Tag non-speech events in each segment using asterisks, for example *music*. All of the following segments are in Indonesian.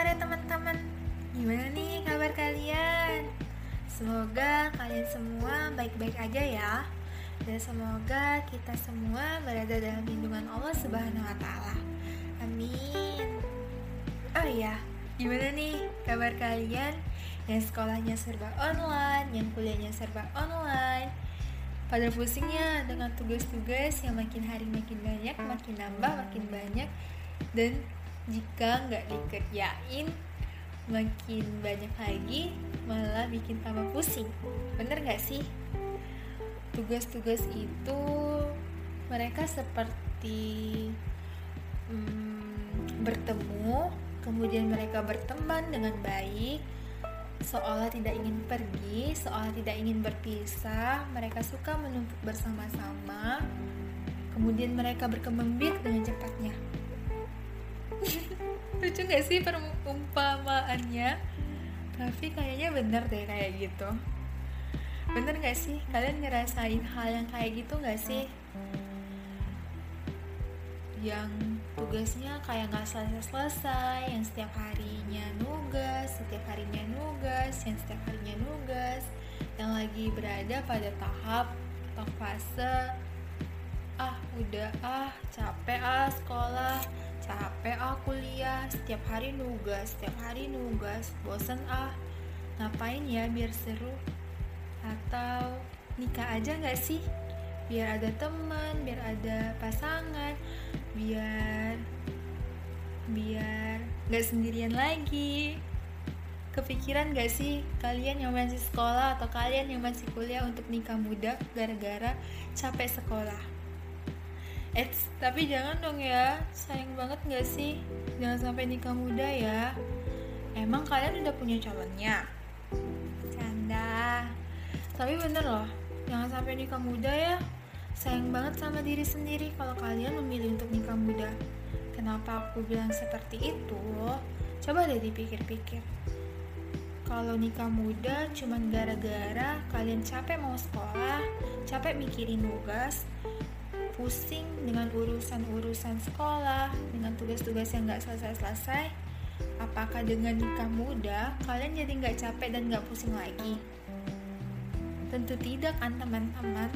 sore teman-teman Gimana nih kabar kalian? Semoga kalian semua baik-baik aja ya Dan semoga kita semua berada dalam lindungan Allah Subhanahu wa taala. Amin. Oh iya, gimana nih kabar kalian yang sekolahnya serba online, yang kuliahnya serba online? Pada pusingnya dengan tugas-tugas yang makin hari makin banyak, makin nambah, makin banyak dan jika nggak dikerjain makin banyak lagi malah bikin tambah pusing. Bener nggak sih? Tugas-tugas itu mereka seperti hmm, bertemu kemudian mereka berteman dengan baik. Seolah tidak ingin pergi seolah tidak ingin berpisah mereka suka menumpuk bersama-sama. Kemudian mereka berkembang biak dengan cepatnya lucu gak sih perumpamaannya tapi kayaknya bener deh kayak gitu. Bener gak sih? Kalian ngerasain hal yang kayak gitu gak sih? Yang tugasnya kayak nggak selesai-selesai yang setiap harinya nugas setiap harinya nugas yang setiap harinya nugas yang lagi berada pada tahap atau fase udah ah capek ah sekolah capek ah kuliah. Setiap hari nugas setiap hari nugas bosen ah. Ngapain ya biar seru? Atau nikah aja nggak sih? Biar ada teman biar ada pasangan biar biar nggak sendirian lagi. Kepikiran gak sih kalian yang masih sekolah atau kalian yang masih kuliah untuk nikah muda gara-gara capek sekolah Eits, tapi jangan dong ya, sayang banget gak sih? Jangan sampai nikah muda ya. Emang kalian udah punya calonnya? Canda. Tapi bener loh, jangan sampai nikah muda ya. Sayang banget sama diri sendiri kalau kalian memilih untuk nikah muda. Kenapa aku bilang seperti itu? Coba deh dipikir-pikir. Kalau nikah muda cuman gara-gara kalian capek mau sekolah, capek mikirin nugas, pusing dengan urusan-urusan sekolah, dengan tugas-tugas yang gak selesai-selesai, apakah dengan nikah muda kalian jadi gak capek dan gak pusing lagi? Tentu tidak kan teman-teman.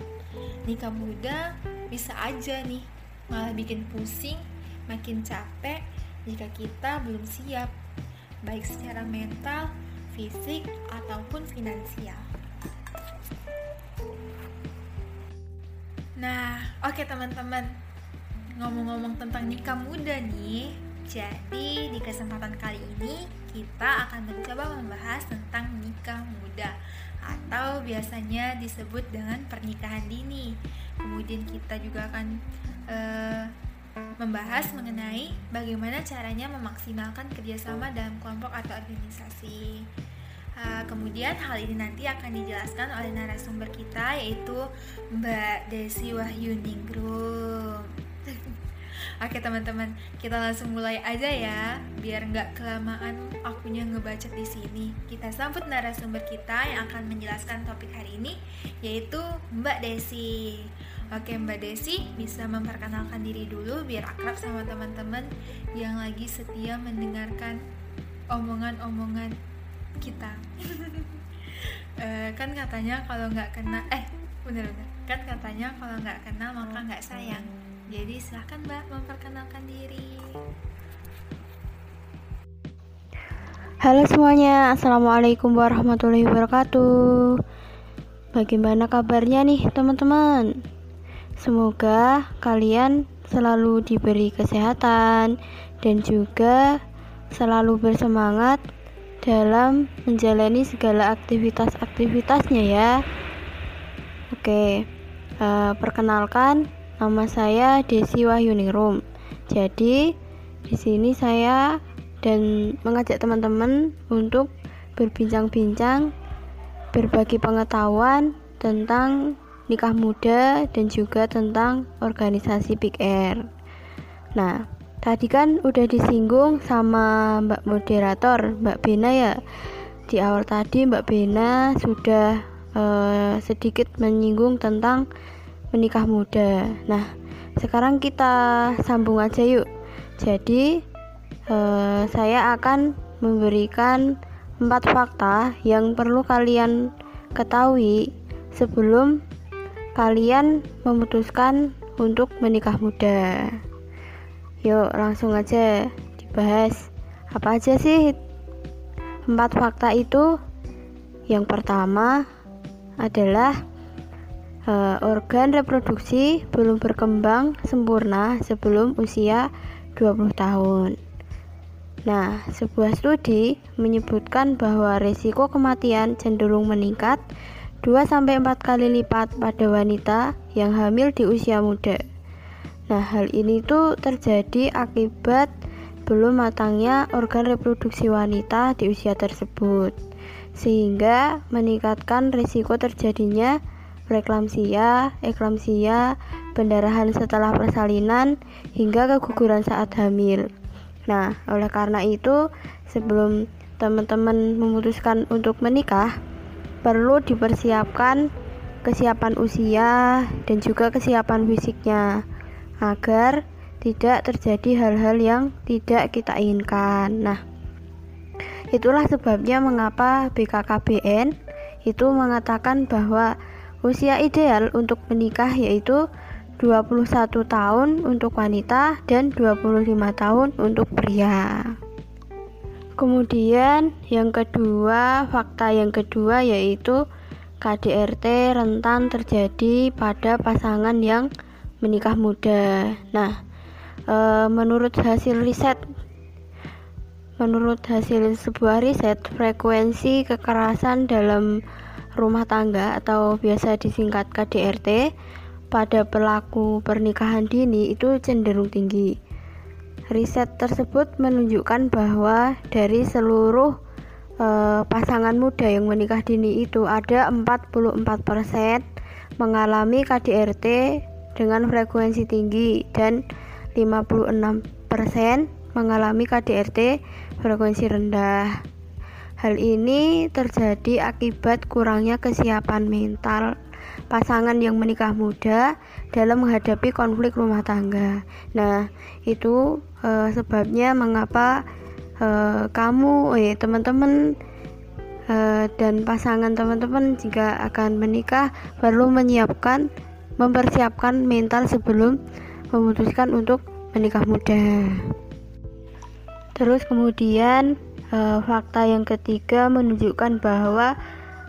Nikah muda bisa aja nih malah bikin pusing, makin capek jika kita belum siap, baik secara mental, fisik, ataupun finansial. Nah, oke okay, teman-teman. Ngomong-ngomong tentang nikah muda nih, jadi di kesempatan kali ini kita akan mencoba membahas tentang nikah muda atau biasanya disebut dengan pernikahan dini. Kemudian kita juga akan uh, membahas mengenai bagaimana caranya memaksimalkan kerjasama dalam kelompok atau organisasi. Uh, kemudian hal ini nanti akan dijelaskan oleh narasumber kita yaitu Mbak Desi Wahyu Ningrum. *laughs* Oke teman-teman, kita langsung mulai aja ya, biar nggak kelamaan akunya ngebaca di sini. Kita sambut narasumber kita yang akan menjelaskan topik hari ini, yaitu Mbak Desi. Oke Mbak Desi bisa memperkenalkan diri dulu biar akrab sama teman-teman yang lagi setia mendengarkan omongan-omongan kita. Uh, *laughs* kan katanya kalau nggak kena eh bener-bener kan katanya kalau nggak kenal maka nggak sayang. Jadi silahkan mbak memperkenalkan diri. Halo semuanya, Assalamualaikum warahmatullahi wabarakatuh. Bagaimana kabarnya nih teman-teman? Semoga kalian selalu diberi kesehatan dan juga selalu bersemangat dalam menjalani segala aktivitas-aktivitasnya ya. Oke, uh, perkenalkan nama saya Desi Wahyuningrum. Jadi di sini saya dan mengajak teman-teman untuk berbincang-bincang, berbagi pengetahuan tentang nikah muda dan juga tentang organisasi Big Air. Nah, Tadi kan udah disinggung sama Mbak moderator, Mbak Bena ya. Di awal tadi Mbak Bena sudah uh, sedikit menyinggung tentang menikah muda. Nah, sekarang kita sambung aja yuk. Jadi uh, saya akan memberikan empat fakta yang perlu kalian ketahui sebelum kalian memutuskan untuk menikah muda. Yuk, langsung aja dibahas. Apa aja sih empat fakta itu? Yang pertama adalah uh, organ reproduksi belum berkembang sempurna sebelum usia 20 tahun. Nah, sebuah studi menyebutkan bahwa risiko kematian cenderung meningkat 2-4 kali lipat pada wanita yang hamil di usia muda. Nah, hal ini tuh terjadi akibat belum matangnya organ reproduksi wanita di usia tersebut, sehingga meningkatkan risiko terjadinya preeklamsia, eklamsia, pendarahan setelah persalinan, hingga keguguran saat hamil. Nah, oleh karena itu, sebelum teman-teman memutuskan untuk menikah, perlu dipersiapkan kesiapan usia dan juga kesiapan fisiknya agar tidak terjadi hal-hal yang tidak kita inginkan. Nah, itulah sebabnya mengapa BKKBN itu mengatakan bahwa usia ideal untuk menikah yaitu 21 tahun untuk wanita dan 25 tahun untuk pria. Kemudian yang kedua, fakta yang kedua yaitu KDRT rentan terjadi pada pasangan yang menikah muda. Nah, e, menurut hasil riset menurut hasil sebuah riset frekuensi kekerasan dalam rumah tangga atau biasa disingkat KDRT pada pelaku pernikahan dini itu cenderung tinggi. Riset tersebut menunjukkan bahwa dari seluruh e, pasangan muda yang menikah dini itu ada 44% mengalami KDRT dengan frekuensi tinggi dan 56% mengalami KDRT frekuensi rendah. Hal ini terjadi akibat kurangnya kesiapan mental pasangan yang menikah muda dalam menghadapi konflik rumah tangga. Nah, itu e, sebabnya mengapa e, kamu, eh teman-teman e, dan pasangan teman-teman jika akan menikah perlu menyiapkan mempersiapkan mental sebelum memutuskan untuk menikah muda. Terus kemudian e, fakta yang ketiga menunjukkan bahwa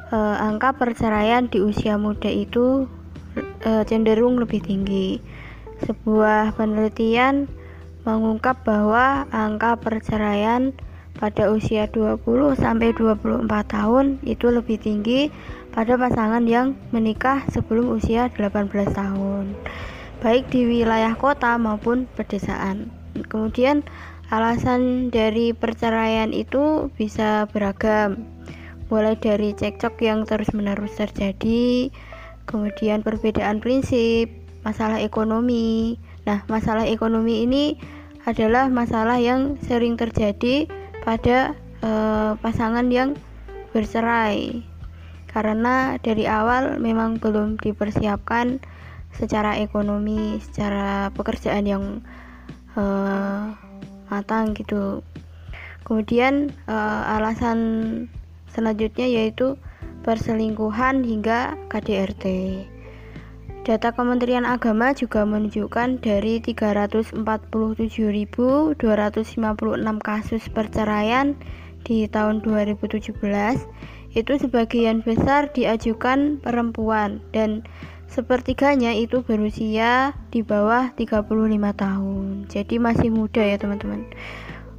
e, angka perceraian di usia muda itu e, cenderung lebih tinggi. Sebuah penelitian mengungkap bahwa angka perceraian pada usia 20 sampai 24 tahun itu lebih tinggi pada pasangan yang menikah sebelum usia 18 tahun, baik di wilayah kota maupun pedesaan. Kemudian alasan dari perceraian itu bisa beragam mulai dari cekcok yang terus-menerus terjadi, kemudian perbedaan prinsip, masalah ekonomi. Nah, masalah ekonomi ini adalah masalah yang sering terjadi pada eh, pasangan yang bercerai karena dari awal memang belum dipersiapkan secara ekonomi, secara pekerjaan yang eh, matang gitu. Kemudian eh, alasan Selanjutnya yaitu perselingkuhan hingga KDRT. Data Kementerian Agama juga menunjukkan dari 347.256 kasus perceraian di tahun 2017 itu sebagian besar diajukan perempuan dan sepertiganya itu berusia di bawah 35 tahun. Jadi masih muda ya, teman-teman.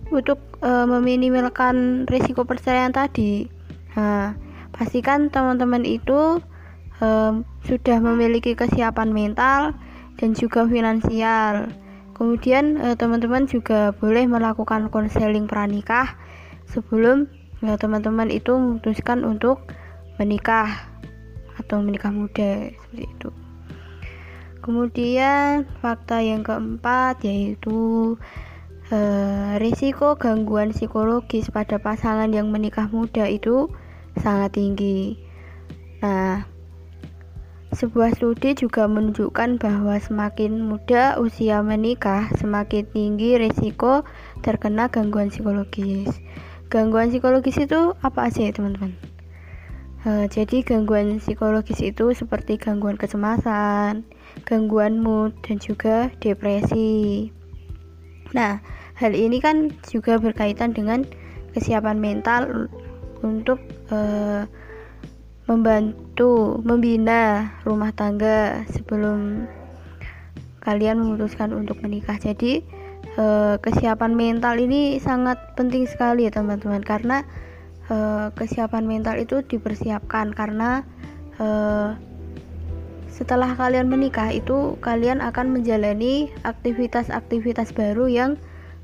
Untuk e, meminimalkan risiko perceraian tadi, Nah, pastikan teman-teman itu um, sudah memiliki kesiapan mental dan juga finansial. Kemudian teman teman-teman juga boleh melakukan konseling pranikah sebelum teman teman-teman itu memutuskan untuk menikah atau menikah muda seperti itu. Kemudian fakta yang keempat yaitu eh, risiko gangguan psikologis pada pasangan yang menikah muda itu sangat tinggi. Nah, sebuah studi juga menunjukkan bahwa semakin muda usia menikah, semakin tinggi risiko terkena gangguan psikologis. Gangguan psikologis itu apa aja ya teman-teman? Uh, jadi gangguan psikologis itu seperti gangguan kecemasan gangguan mood dan juga depresi. Nah hal ini kan juga berkaitan dengan kesiapan mental untuk uh, membantu membina rumah tangga sebelum kalian memutuskan untuk menikah. Jadi uh, kesiapan mental ini sangat penting sekali ya teman-teman karena uh, kesiapan mental itu dipersiapkan karena uh, setelah kalian menikah itu kalian akan menjalani aktivitas-aktivitas baru yang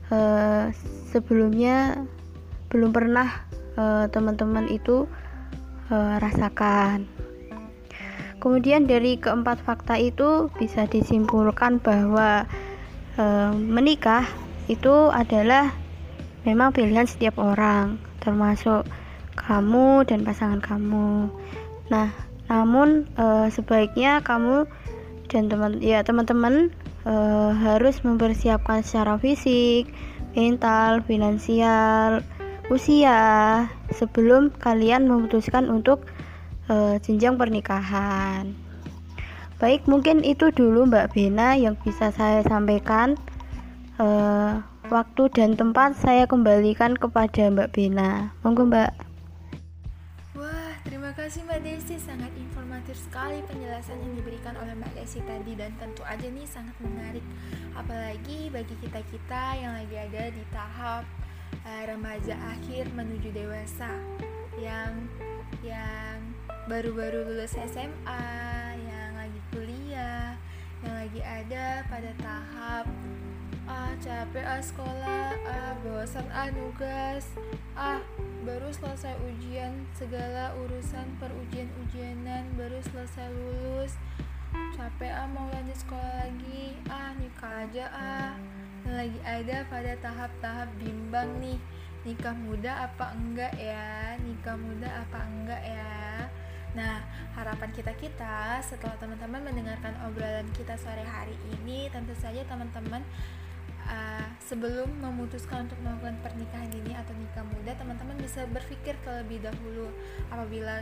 uh, sebelumnya belum pernah teman-teman itu rasakan. Kemudian dari keempat fakta itu bisa disimpulkan bahwa e, menikah itu adalah memang pilihan setiap orang, termasuk kamu dan pasangan kamu. Nah, namun e, sebaiknya kamu dan teman ya teman-teman e, harus mempersiapkan secara fisik, mental, finansial, usia sebelum kalian memutuskan untuk e, jenjang pernikahan. Baik, mungkin itu dulu Mbak Bena yang bisa saya sampaikan. Uh, waktu dan tempat saya kembalikan kepada Mbak Bena. Monggo Mbak. Wah, terima kasih Mbak Desi. Sangat informatif sekali penjelasan yang diberikan oleh Mbak Desi tadi dan tentu aja nih sangat menarik. Apalagi bagi kita-kita yang lagi ada di tahap uh, remaja akhir menuju dewasa yang yang baru-baru lulus SMA yang lagi ada pada tahap ah capek ah sekolah ah bosan ah nugas ah baru selesai ujian segala urusan perujian-ujianan baru selesai lulus capek ah mau lanjut sekolah lagi ah nikah aja ah. Yang lagi ada pada tahap-tahap bimbang nih nikah muda apa enggak ya? Nikah muda apa enggak ya Nah, harapan kita-kita setelah teman-teman mendengarkan obrolan kita sore hari ini, tentu saja teman-teman uh, sebelum memutuskan untuk melakukan pernikahan dini atau nikah muda, teman-teman bisa berpikir terlebih dahulu apabila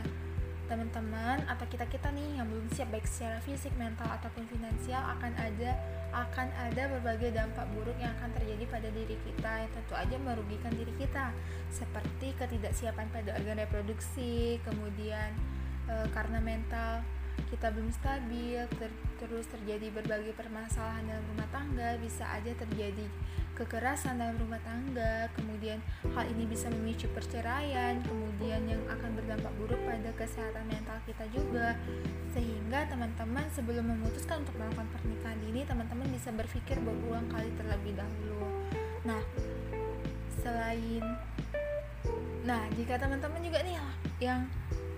teman-teman atau kita-kita nih yang belum siap baik secara fisik, mental ataupun finansial akan ada akan ada berbagai dampak buruk yang akan terjadi pada diri kita yang tentu aja merugikan diri kita. Seperti ketidaksiapan pada organ reproduksi, kemudian e, karena mental kita belum stabil ter terus terjadi berbagai permasalahan dalam rumah tangga bisa aja terjadi kekerasan dalam rumah tangga. Kemudian hal ini bisa memicu perceraian kemudian yang akan berdampak buruk pada kesehatan mental kita juga. Sehingga teman-teman sebelum memutuskan untuk melakukan pernikahan ini teman-teman bisa berpikir berulang kali terlebih dahulu. Nah selain nah jika teman-teman juga nih yang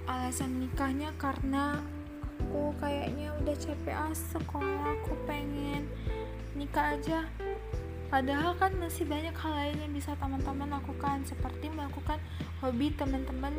alasan nikahnya karena aku kayaknya udah capek ah sekolah aku pengen nikah aja. Padahal kan masih banyak hal lain yang bisa teman-teman lakukan seperti melakukan hobi teman-teman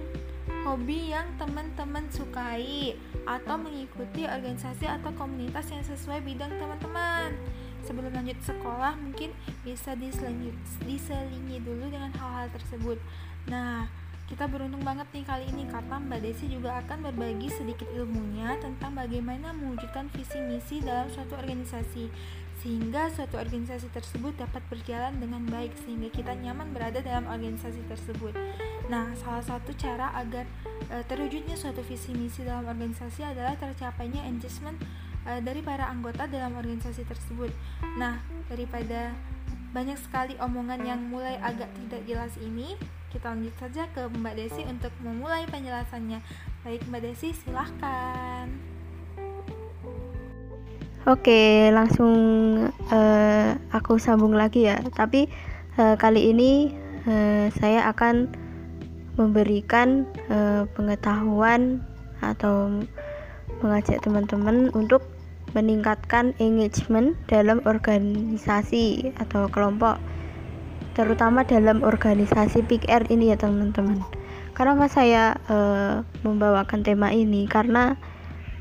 hobi yang teman-teman sukai atau mengikuti organisasi atau komunitas yang sesuai bidang teman-teman. Sebelum lanjut sekolah mungkin bisa diselingi, diselingi dulu dengan hal-hal tersebut. Nah kita beruntung banget nih kali ini karena Mbak Desi juga akan berbagi sedikit ilmunya tentang bagaimana mewujudkan visi misi dalam suatu organisasi sehingga suatu organisasi tersebut dapat berjalan dengan baik sehingga kita nyaman berada dalam organisasi tersebut. Nah, salah satu cara agar e, terwujudnya suatu visi misi dalam organisasi adalah tercapainya engagement e, dari para anggota dalam organisasi tersebut. Nah, daripada banyak sekali omongan yang mulai agak tidak jelas ini, kita lanjut saja ke Mbak Desi untuk memulai penjelasannya. Baik Mbak Desi, silahkan. Oke, langsung uh, aku sambung lagi ya. Tapi uh, kali ini uh, saya akan memberikan uh, pengetahuan atau mengajak teman-teman untuk meningkatkan engagement dalam organisasi atau kelompok terutama dalam organisasi PR ini ya teman-teman kenapa saya uh, membawakan tema ini karena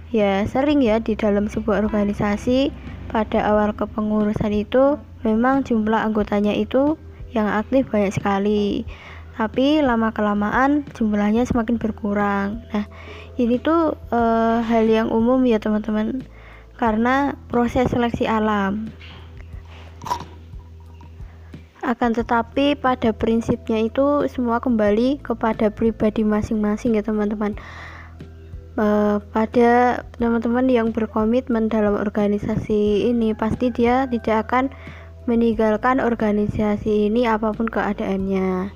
ya sering ya di dalam sebuah organisasi pada awal kepengurusan itu memang jumlah anggotanya itu yang aktif banyak sekali tapi lama kelamaan jumlahnya semakin berkurang. Nah, ini tuh e, hal yang umum ya teman-teman, karena proses seleksi alam. Akan tetapi pada prinsipnya itu semua kembali kepada pribadi masing-masing ya teman-teman. E, pada teman-teman yang berkomitmen dalam organisasi ini pasti dia tidak akan meninggalkan organisasi ini apa pun keadaannya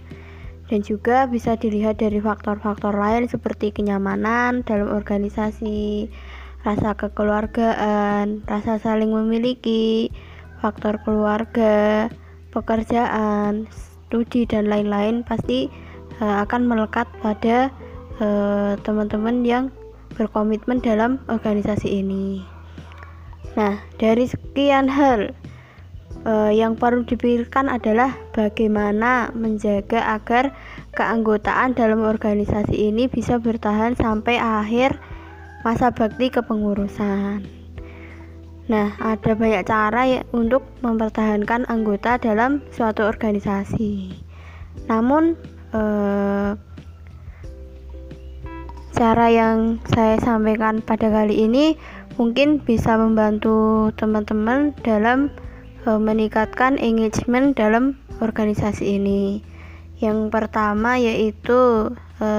dan juga bisa dilihat dari faktor-faktor lain seperti kenyamanan dalam organisasi, rasa kekeluargaan, rasa saling memiliki, faktor keluarga, pekerjaan, studi dan lain-lain pasti uh, akan melekat pada eh, teman-teman uh, yang berkomitmen dalam organisasi ini. Nah, dari sekian hal uh, yang perlu dipikirkan adalah bagaimana menjaga agar keanggotaan dalam organisasi ini bisa bertahan sampai akhir masa bakti kepengurusan. Nah, ada banyak cara ya untuk mempertahankan anggota dalam suatu organisasi. Namun, eh, cara yang saya sampaikan pada kali ini mungkin bisa membantu teman-teman dalam e, meningkatkan engagement dalam organisasi ini. Yang pertama yaitu e,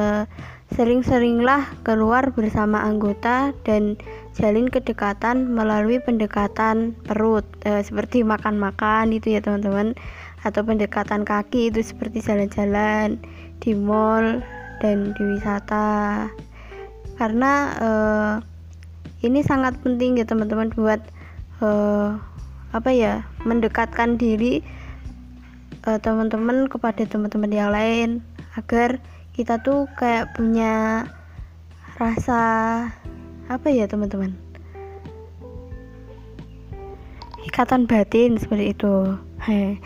sering-seringlah keluar bersama anggota dan jalin kedekatan melalui pendekatan perut. E, seperti makan-makan itu ya teman-teman. Atau pendekatan kaki itu seperti jalan-jalan di mall dan di wisata. Karena e, ini sangat penting ya teman-teman buat e, apa ya mendekatkan diri teman-teman kepada teman-teman yang lain. Agar kita tuh kayak punya rasa apa ya teman-teman? Ikatan batin seperti itu. He.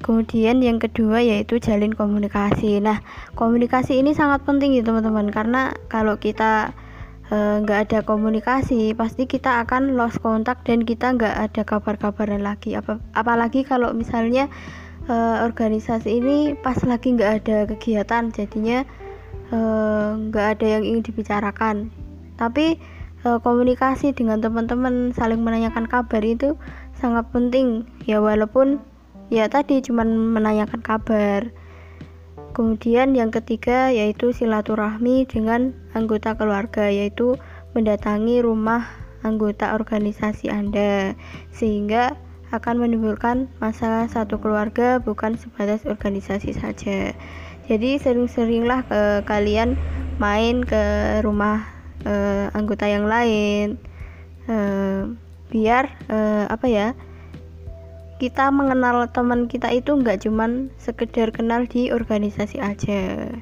kemudian yang kedua yaitu jalin komunikasi. Nah komunikasi ini sangat penting ya teman-teman karena kalau kita Eh, nggak uh, ada komunikasi pasti kita akan lost kontak dan kita nggak ada kabar-kabaran lagi. Apa apalagi kalau misalnya uh, organisasi ini pas lagi nggak ada kegiatan jadinya eh, nggak uh, ada yang ingin dibicarakan. Tapi uh, komunikasi dengan teman-teman saling menanyakan kabar itu sangat penting ya walaupun ya tadi cuman menanyakan kabar Kemudian yang ketiga yaitu silaturahmi dengan anggota keluarga yaitu mendatangi rumah anggota organisasi Anda sehingga akan menimbulkan masalah satu keluarga bukan sebatas organisasi saja. Jadi sering-seringlah ke kalian main ke rumah uh, anggota yang lain uh, biar uh, apa ya? kita mengenal teman kita itu nggak cuman sekedar kenal di organisasi aja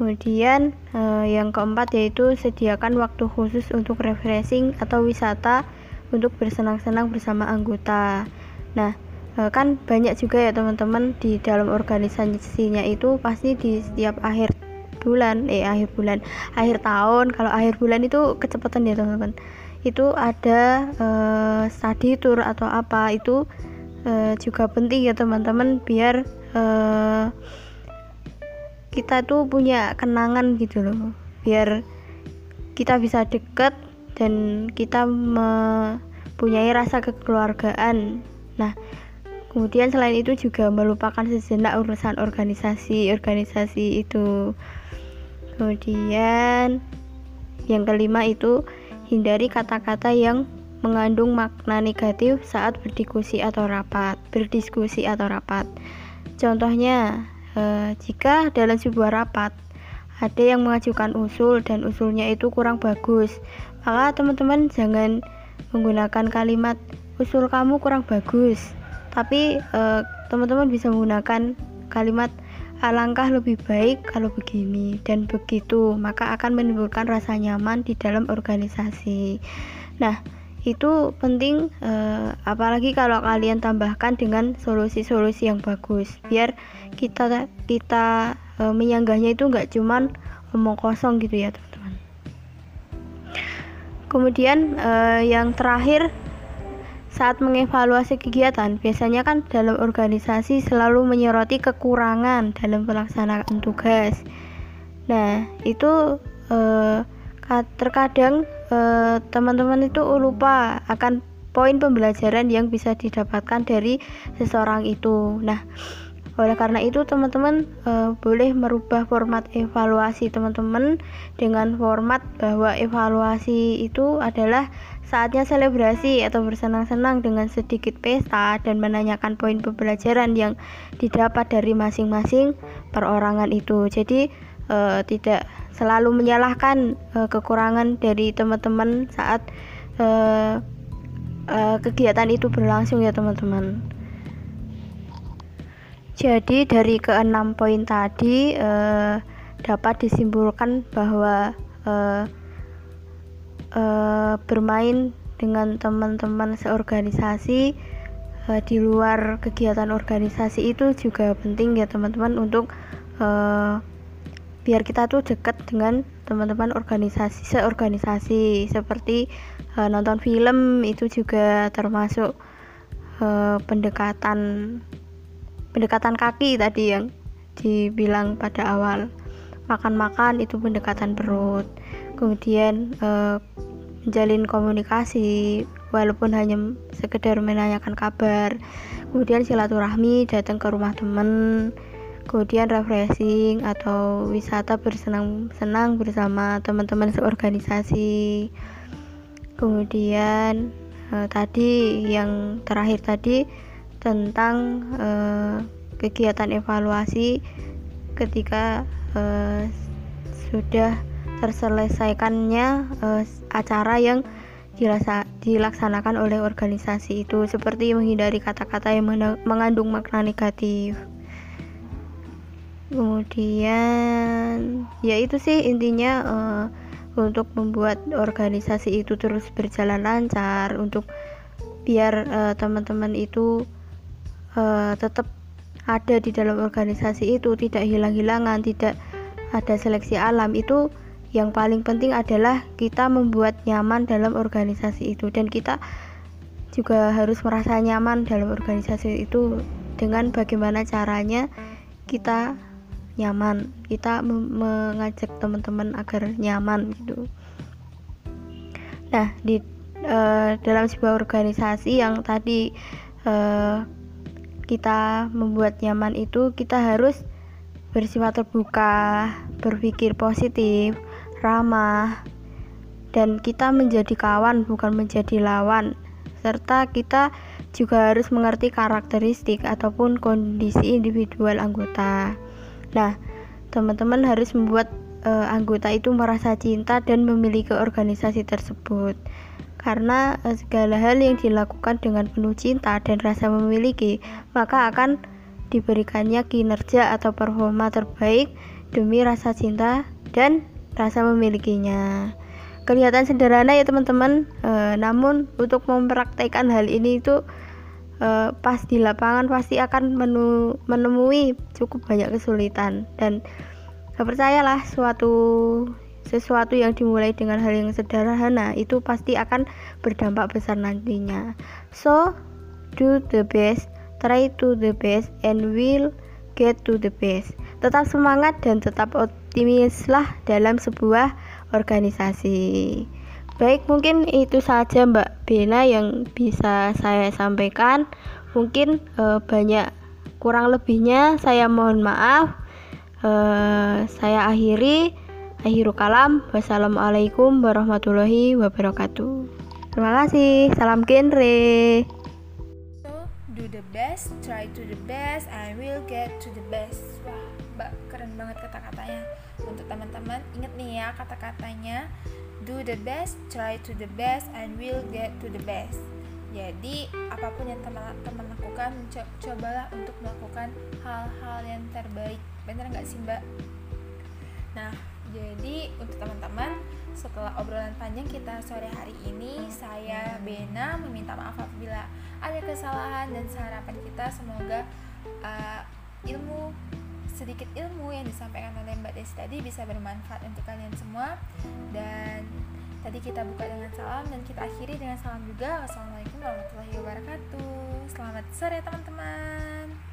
kemudian eh, yang keempat yaitu sediakan waktu khusus untuk refreshing atau wisata untuk bersenang-senang bersama anggota nah kan banyak juga ya teman-teman di dalam organisasinya itu pasti di setiap akhir bulan eh akhir bulan. Akhir tahun kalau akhir bulan itu kecepatan ya teman-teman. Itu ada uh, study tour atau apa itu uh, juga penting ya teman-teman biar uh, kita tuh punya kenangan gitu loh. Biar kita bisa deket dan kita mempunyai rasa kekeluargaan. Nah kemudian selain itu juga melupakan sejenak urusan organisasi organisasi itu kemudian yang kelima itu Hindari kata-kata yang mengandung makna negatif saat berdiskusi atau rapat. Berdiskusi atau rapat. Contohnya, eh, jika dalam sebuah rapat ada yang mengajukan usul dan usulnya itu kurang bagus, maka teman-teman jangan menggunakan kalimat usul kamu kurang bagus. Tapi eh, teman-teman bisa menggunakan kalimat Alangkah lebih baik kalau begini. Dan begitu, maka akan menimbulkan rasa nyaman di dalam organisasi. Nah, itu penting eh, apalagi kalau kalian tambahkan dengan solusi-solusi yang bagus. Biar kita kita eh, menyanggahnya itu nggak cuman omong kosong gitu ya teman-teman. Kemudian eh, yang terakhir saat mengevaluasi kegiatan, biasanya kan dalam organisasi selalu menyoroti kekurangan dalam pelaksanaan tugas. Nah, itu eh, terkadang eh, teman-teman itu lupa akan poin pembelajaran yang bisa didapatkan dari seseorang itu. Nah, oleh karena itu teman-teman uh, boleh merubah format evaluasi teman-teman dengan format bahwa evaluasi itu adalah saatnya selebrasi atau bersenang-senang dengan sedikit pesta dan menanyakan poin pembelajaran yang didapat dari masing-masing perorangan itu. Jadi uh, tidak selalu menyalahkan uh, kekurangan dari teman-teman saat uh, uh, kegiatan itu berlangsung ya teman-teman. Jadi dari keenam poin tadi eh, dapat disimpulkan bahwa eh, eh, bermain dengan teman-teman seorganisasi eh, di luar kegiatan organisasi itu juga penting ya teman-teman untuk eh, biar kita tuh dekat dengan teman-teman organisasi seorganisasi. Seperti eh, nonton film itu juga termasuk eh, pendekatan pendekatan kaki tadi yang dibilang pada awal. Makan-makan itu pendekatan perut. Kemudian eh, menjalin komunikasi walaupun hanya sekedar menanyakan kabar. Kemudian silaturahmi datang ke rumah teman kemudian refreshing atau wisata bersenang-senang bersama teman-teman seorganisasi. Kemudian eh, tadi yang terakhir tadi tentang uh, kegiatan evaluasi ketika uh, sudah terselesaikannya uh, acara yang dilaksanakan oleh organisasi itu. Seperti menghindari kata-kata yang mengandung makna negatif. Kemudian ya itu sih intinya uh, untuk membuat organisasi itu terus berjalan lancar untuk biar teman-teman uh, itu uh, tetap ada di dalam organisasi itu tidak hilang-hilangan tidak ada seleksi alam. Itu yang paling penting adalah kita membuat nyaman dalam organisasi itu. Dan kita juga harus merasa nyaman dalam organisasi itu dengan bagaimana caranya kita nyaman. Kita mengajak teman-teman agar nyaman gitu. Nah di uh, dalam sebuah organisasi yang tadi uh, kita membuat nyaman itu kita harus bersifat terbuka, berpikir positif, ramah, dan kita menjadi kawan bukan menjadi lawan. Serta kita juga harus mengerti karakteristik ataupun kondisi individual anggota. Nah, teman-teman harus membuat uh, anggota itu merasa cinta dan memiliki organisasi tersebut karena eh, segala hal yang dilakukan dengan penuh cinta dan rasa memiliki, maka akan diberikannya kinerja atau performa terbaik demi rasa cinta dan rasa memilikinya. Kelihatan sederhana ya teman-teman, e, namun untuk mempraktekkan hal ini itu e, pas di lapangan pasti akan menu, menemui cukup banyak kesulitan dan percayalah suatu sesuatu yang dimulai dengan hal yang sederhana itu pasti akan berdampak besar nantinya. So, do the best, try to the best, and will get to the best. Tetap semangat dan tetap optimislah dalam sebuah organisasi. Baik, mungkin itu saja Mbak Bena yang bisa saya sampaikan. Mungkin uh, banyak kurang lebihnya saya mohon maaf. Uh, saya akhiri. Akhirul kalam. Wassalamualaikum warahmatullahi wabarakatuh. Terima kasih. Salam genre. So, do the best, try to the best, I will get to the best. Wah, Mbak, keren banget kata-katanya. Untuk teman-teman, inget nih ya kata-katanya. Do the best, try to the best, and will get to the best. Jadi, apa pun yang teman-teman lakukan, cobalah untuk melakukan hal-hal yang terbaik. Bener nggak sih, Mbak? Nah, jadi untuk teman-teman, setelah obrolan panjang kita sore hari ini, saya Bena meminta maaf apabila ada kesalahan dan harapan kita semoga uh, ilmu sedikit ilmu yang disampaikan oleh Mbak Desi tadi bisa bermanfaat untuk kalian semua dan tadi kita buka dengan salam dan kita akhiri dengan salam juga. Wassalamualaikum warahmatullahi wabarakatuh. Selamat sore teman-teman.